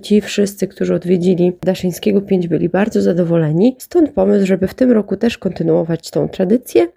Ci wszyscy, którzy odwiedzili Daszyńskiego 5 byli bardzo zadowoleni, stąd pomysł, żeby w tym roku też kontynuować tą tradycję.